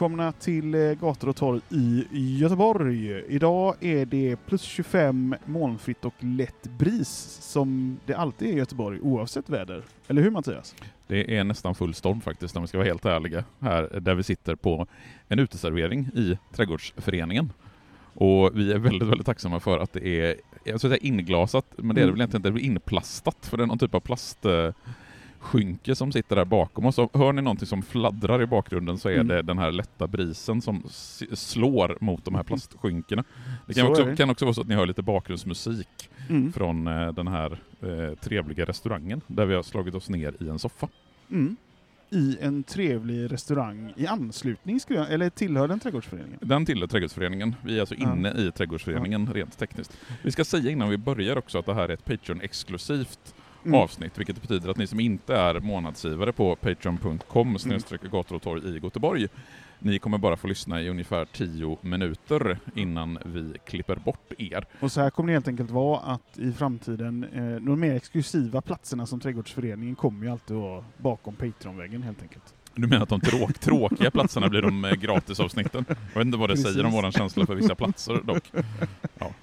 Välkomna till eh, Gator och torg i Göteborg. Idag är det plus 25, molnfritt och lätt bris som det alltid är i Göteborg oavsett väder. Eller hur Mattias? Det är nästan full storm faktiskt om vi ska vara helt ärliga. Här där vi sitter på en uteservering i Trädgårdsföreningen. Och vi är väldigt, väldigt tacksamma för att det är, jag skulle säga inglasat, men det är det Mm. väl egentligen inte, det är inplastat, för det är någon typ av plastskynke som sitter där bakom oss. Och hör ni någonting som fladdrar i bakgrunden så är Mm. det den här lätta brisen som slår mot de här plastskynkena. Det kan Så också, det. kan också vara så att ni hör lite bakgrundsmusik Mm. från eh, den här eh, trevliga restaurangen där vi har slagit oss ner i en soffa. Mm. I en trevlig restaurang i anslutning, skulle jag, eller tillhör den trädgårdsföreningen? Den tillhör Trädgårdsföreningen. Vi är alltså Ja. inne i Trädgårdsföreningen rent tekniskt. Vi ska säga innan vi börjar också att det här är ett Patreon-exklusivt Mm. avsnitt, vilket betyder att ni som inte är månadsgivare på patreon.com gator och torg i Göteborg, ni kommer bara få lyssna i ungefär 10 minuter innan vi klipper bort er. Och så här kommer det helt enkelt vara att i framtiden, eh, de mer exklusiva platserna som trädgårdsföreningen kommer ju alltid vara bakom Patreon-väggen helt enkelt. Du menar att de tråk, tråkiga platserna blir de eh, gratisavsnitten? Jag vet inte vad det Precis. säger om våran känsla för vissa platser dock.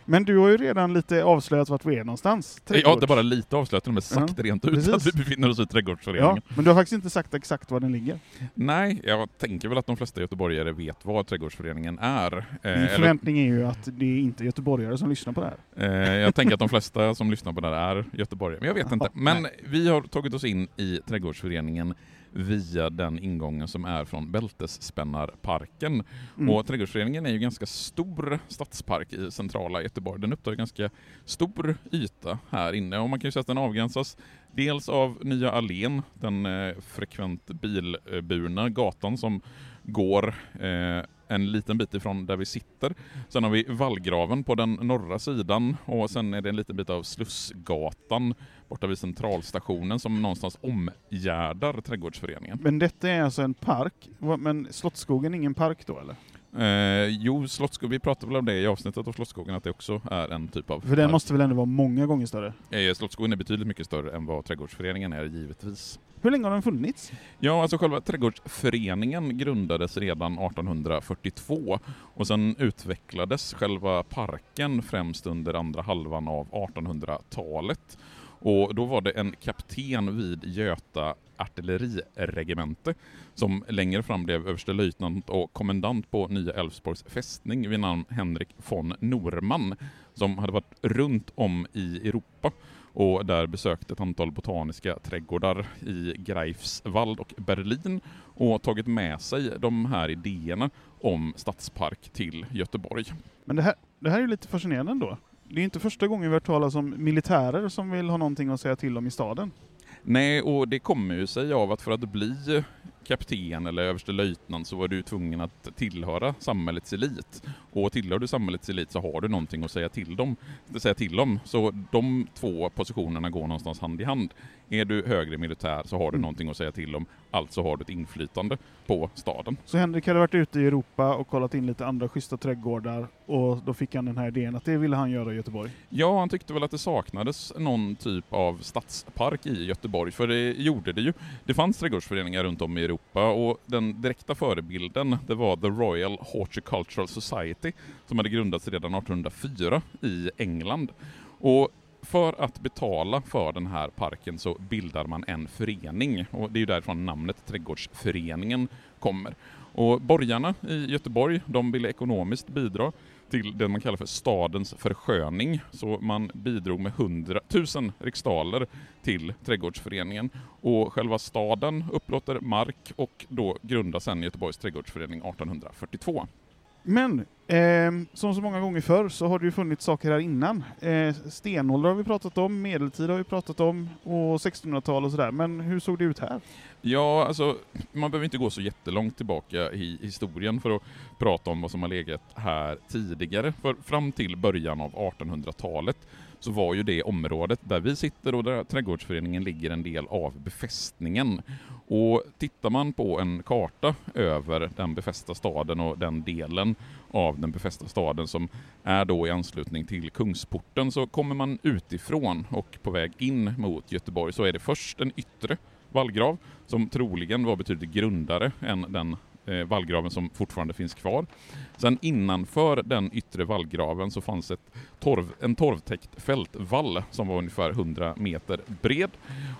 Men du har ju redan lite avslöjat vart vi är någonstans. Har inte Trädgårds- bara lite avslöjat, men sagt Ja, rent ut precis. att vi befinner oss i Trädgårdsföreningen. Ja, men du har faktiskt inte sagt exakt var den ligger. Nej, jag tänker väl att de flesta göteborgare vet vad Trädgårdsföreningen är. Eh, Min förväntning är ju att det är inte göteborgare som lyssnar på det här. eh, jag tänker att de flesta som lyssnar på det här är göteborgare, men jag vet inte. Men vi har tagit oss in i Trädgårdsföreningen via den ingången som är från Bältesspännarparken. Mm. Och Trädgårdsföreningen är ju ganska stor stadspark i centrala Göteborg. Den upptar ganska stor yta här inne och man kan ju säga att den avgränsas dels av Nya Allén, den eh, frekvent bilburna gatan som går eh, en liten bit ifrån där vi sitter. Sen har vi vallgraven på den norra sidan och sen är det en liten bit av Slussgatan borta vid centralstationen som någonstans omgärdar Trädgårdsföreningen. Men detta är alltså en park, men Slottsskogen är ingen park då eller? Eh, jo, Slottsskogen, vi pratade väl om det i avsnittet av Slottsskogen, att det också är en typ av För den park. måste väl ändå vara många gånger större? Eh, Slottsskogen är betydligt mycket större än vad Trädgårdsföreningen är, givetvis. Hur länge har den funnits? Ja, alltså själva Trädgårdsföreningen grundades redan 1842 och sen utvecklades själva parken främst under andra halvan av 1800-talet. Och då var det en kapten vid Göta artilleriregemente som längre fram blev överstelöjtnant och kommendant på Nya Älvsborgs fästning vid namn Henrik von Norman som hade varit runt om i Europa och där besökt ett antal botaniska trädgårdar i Greifswald och Berlin och tagit med sig de här idéerna om stadspark till Göteborg. Men det här, det här är ju lite fascinerande ändå. Det är inte första gången vi har hört talas om militärer som vill ha någonting att säga till om i staden. Nej, och det kommer ju sig av att för att bli kapten eller överstelöjtnant så var du tvungen att tillhöra samhällets elit. Och tillhör du samhällets elit så har du någonting att säga till dem. Säga till om. Så de två positionerna går någonstans hand i hand. Är du högre militär så har du Mm. någonting att säga till om, alltså har du ett inflytande på staden. Så Henrik hade varit ute i Europa och kollat in lite andra schyssta trädgårdar och då fick han den här idén att det ville han göra i Göteborg. Ja, han tyckte väl att det saknades någon typ av stadspark i Göteborg, för det gjorde det ju. Det fanns trädgårdsföreningar runt om i Europa och den direkta förebilden det var The Royal Horticultural Society som hade grundats redan 1804 i England. Och för att betala för den här parken så bildar man en förening och det är ju därifrån namnet Trädgårdsföreningen kommer. Och borgarna i Göteborg, de ville ekonomiskt bidra till det man kallar för stadens försköning. Så man bidrog med 100 000 riksdaler till trädgårdsföreningen. Och själva staden upplåter mark och då grundas sen Göteborgs trädgårdsförening 1842. Men, eh, som så många gånger förr så har det ju funnits saker här innan. Eh, stenålder har vi pratat om, medeltid har vi pratat om och 1600-tal och sådär. Men hur såg det ut här? Ja, alltså man behöver inte gå så jättelångt tillbaka i historien för att prata om vad som har legat här tidigare. För fram till början av 1800-talet så var ju det området där vi sitter och där trädgårdsföreningen ligger en del av befästningen. Och tittar man på en karta över den befästa staden och den delen av den befästa staden som är då i anslutning till Kungsporten så kommer man utifrån och på väg in mot Göteborg så är det först en yttre vallgrav som troligen var betydligt grundare än den eh, vallgraven som fortfarande finns kvar. Sen innanför den yttre vallgraven så fanns ett torv, en torvtäckt fältvall som var ungefär 100 meter bred.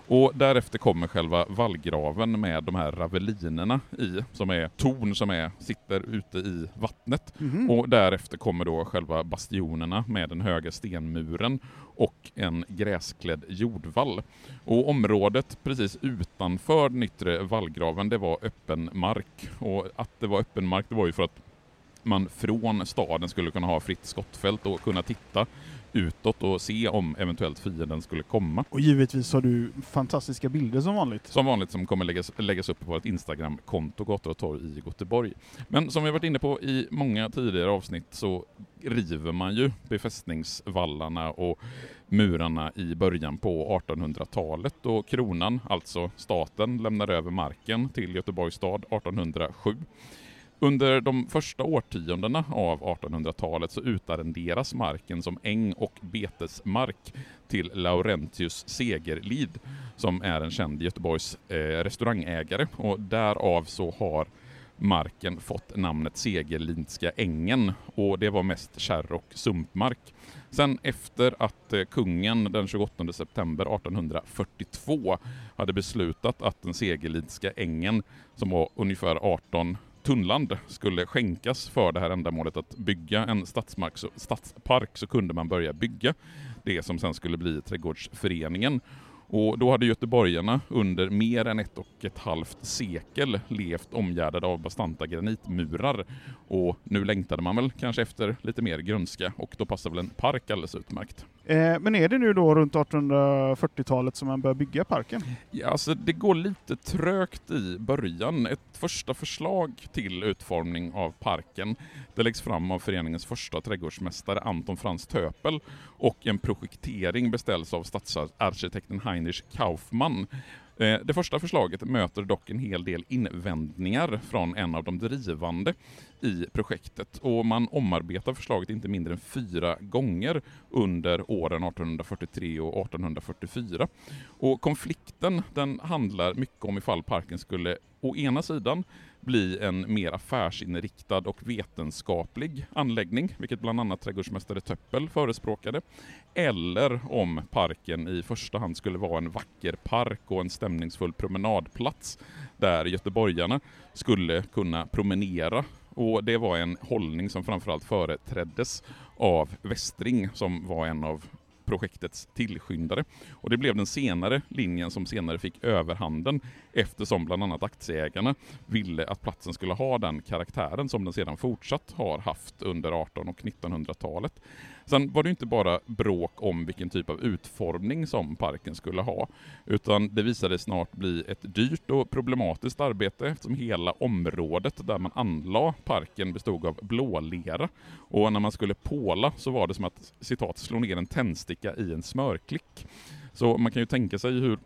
Och därefter kommer själva vallgraven med de här ravelinerna i, som är torn som är, sitter ute i vattnet. Mhm. Och därefter kommer då själva bastionerna med den höga stenmuren och en gräsklädd jordvall. Och området precis utanför den yttre vallgraven, det var öppen mark. Och att det var öppen mark, det var ju för att man från staden skulle kunna ha fritt skottfält och kunna titta utåt och se om eventuellt fienden skulle komma. Och givetvis har du fantastiska bilder som vanligt. Som vanligt som kommer läggas, läggas upp på vårt Instagram-konto Gator och torg i Göteborg. Men som vi varit inne på i många tidigare avsnitt så river man ju befästningsvallarna och murarna i början på 1800-talet och kronan, alltså staten, lämnar över marken till Göteborgs stad 1807. Under de första årtiondena av 1800-talet så utarrenderas marken som äng och betesmark till Laurentius Segerlid som är en känd Göteborgs eh, restaurangägare och därav så har marken fått namnet Segerlindska ängen och det var mest kärr och sumpmark. Sen efter att eh, kungen den 28 september 1842 hade beslutat att den Segerlidska ängen som var ungefär 18 tunnland skulle skänkas för det här ändamålet att bygga en stadsmark, så, stadspark så kunde man börja bygga det som sen skulle bli trädgårdsföreningen. Och då hade göteborgarna under mer än ett och ett halvt sekel levt omgärdade av bastanta granitmurar. Och nu längtade man väl kanske efter lite mer grönska och då passar väl en park alldeles utmärkt. Eh, men är det nu då runt 1840-talet som man börjar bygga parken? Ja, alltså det går lite trögt i början. Ett första förslag till utformning av parken det läggs fram av föreningens första trädgårdsmästare Anton Frans Töpel och en projektering beställs av stadsarkitekten Heinrich Kaufmann. Eh, det första förslaget möter dock en hel del invändningar från en av de drivande i projektet och man omarbetar förslaget inte mindre än fyra gånger under åren 1843 och 1844. Och konflikten den handlar mycket om ifall parken skulle å ena sidan bli en mer affärsinriktad och vetenskaplig anläggning, vilket bland annat trädgårdsmästare Töppel förespråkade, eller om parken i första hand skulle vara en vacker park och en stämningsfull promenadplats där göteborgarna skulle kunna promenera. Och det var en hållning som framförallt företräddes av Westring som var en av projektets tillskyndare. Och det blev den senare linjen som senare fick överhanden eftersom bland annat aktieägarna ville att platsen skulle ha den karaktären som den sedan fortsatt har haft under 1800 och 1900-talet. Sen var det inte bara bråk om vilken typ av utformning som parken skulle ha, utan det visade snart bli ett dyrt och problematiskt arbete eftersom hela området där man anlade parken bestod av blålera. Och när man skulle påla så var det som att citat slå ner en tändsticka i en smörklick. Så man kan ju tänka sig hur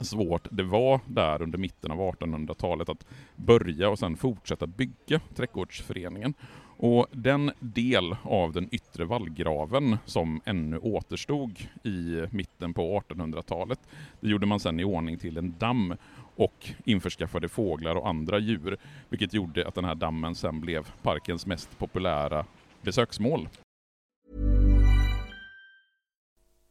svårt det var där under mitten av 1800-talet att börja och sen fortsätta bygga trädgårdsföreningen. Och den del av den yttre vallgraven som ännu återstod i mitten på 1800-talet, det gjorde man sedan i ordning till en damm och införskaffade fåglar och andra djur, vilket gjorde att den här dammen sen blev parkens mest populära besöksmål.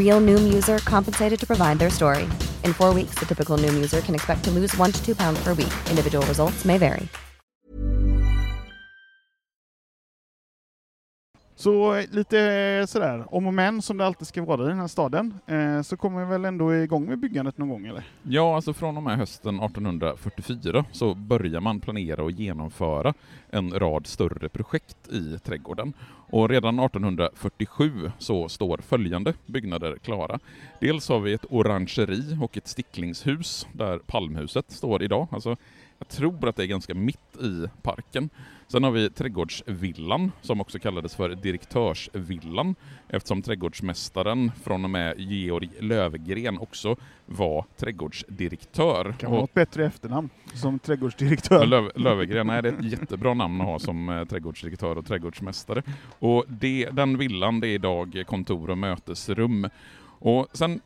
Real Noom user compensated to provide their story. In four weeks, the typical Noom user can expect to lose one to two pounds per week. Individual results may vary. Så eh, lite eh, sådär, om och men som det alltid ska vara i den här staden, eh, så kommer vi väl ändå igång med byggandet någon gång eller? Ja, alltså från och med hösten 1844 så börjar man planera och genomföra en rad större projekt i trädgården. Och redan 1847 så står följande byggnader klara. Dels har vi ett orangeri och ett sticklingshus där Palmhuset står idag. Alltså, jag tror att det är ganska mitt i parken. Sen har vi trädgårdsvillan, som också kallades för direktörsvillan, eftersom trädgårdsmästaren från och med Georg Lövgren också var trädgårdsdirektör. Kan vara något bättre efternamn som trädgårdsdirektör. Löv, det är ett jättebra namn att ha som eh, trädgårdsdirektör och trädgårdsmästare. Och det, den villan det är idag kontor och mötesrum. Och sen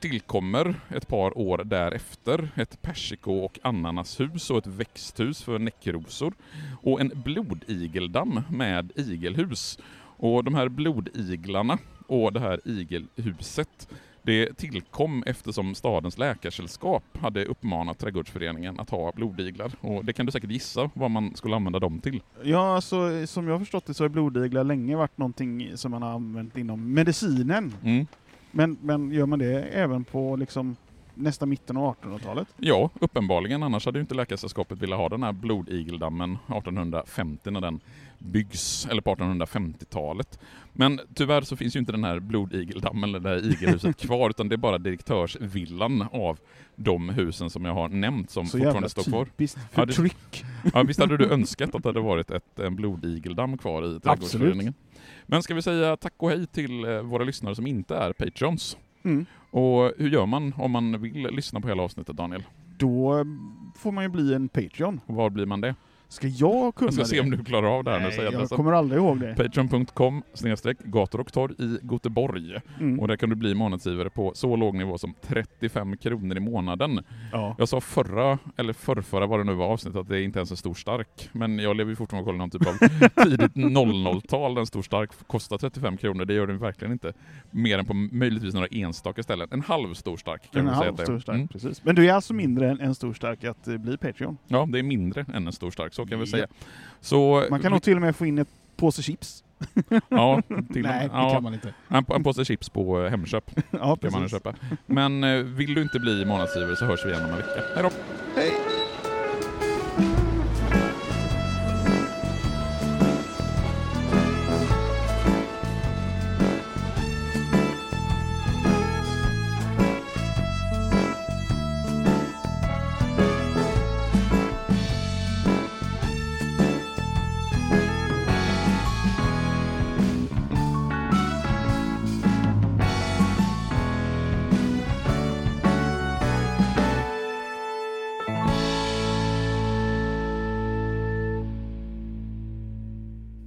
tillkommer ett par år därefter ett persiko och ananashus och ett växthus för näckrosor och en blodigeldamm med igelhus. Och de här blodiglarna och det här igelhuset det tillkom eftersom stadens läkarsällskap hade uppmanat trädgårdsföreningen att ha blodiglar. Och det kan du säkert gissa vad man skulle använda dem till. Ja, alltså, som jag har förstått det så har blodiglar länge varit någonting som man har använt inom medicinen. Mm. Men, men gör man det även på liksom nästa mitten av 1800-talet? Ja, uppenbarligen. Annars hade ju inte Läkarsällskapet velat ha den här blodigeldammen 1850 när den byggs, eller på 1850-talet. Men tyvärr så finns ju inte den här blodigeldammen, eller det här igelhuset kvar, utan det är bara direktörsvillan av de husen som jag har nämnt som Så fortfarande står kvar. typiskt Ja, det- förtryck. Ja, visst hade du önskat att det hade varit ett, en blodigeldam kvar i Trädgårdsföreningen? Men ska vi säga tack och hej till eh, våra lyssnare som inte är Patreons? Mm. Och hur gör man om man vill lyssna på hela avsnittet, Daniel? Då får man ju bli en Patreon. Och var blir man det? Ska jag kunna Jag ska det? se om du klarar av det här nu. Nej, jag adressen. kommer aldrig ihåg det. Patreon.com snedstreck gator och torg i Göteborg. Mm. Och där kan du bli månadsgivare på så låg nivå som 35 kronor i månaden. Ja. Jag sa förra, eller förrförra vad det nu var avsnittet, att det är inte ens en stor stark. Men jag lever ju fortfarande och kollar någon typ av tidigt 00-tal. En stor stark kostar 35 kronor. Det gör den verkligen inte. Mer än på möjligtvis några enstaka ställen. En halv stor stark kan En man säga halv att det är. stor stark, Mm. precis. Men du är alltså mindre än en stor stark att eh, bli Patreon? Ja, det är mindre än en stor stark, så kan vi Ja. säga. Så, Man kan nog till och med få in ett påse chips. Ja, till Nej, det ja, kan man inte. En, en påse chips på eh, Hemköp Ja, kan man köpa. Men eh, vill du inte bli månadsgivare så hörs vi igen om en vecka. Hej då!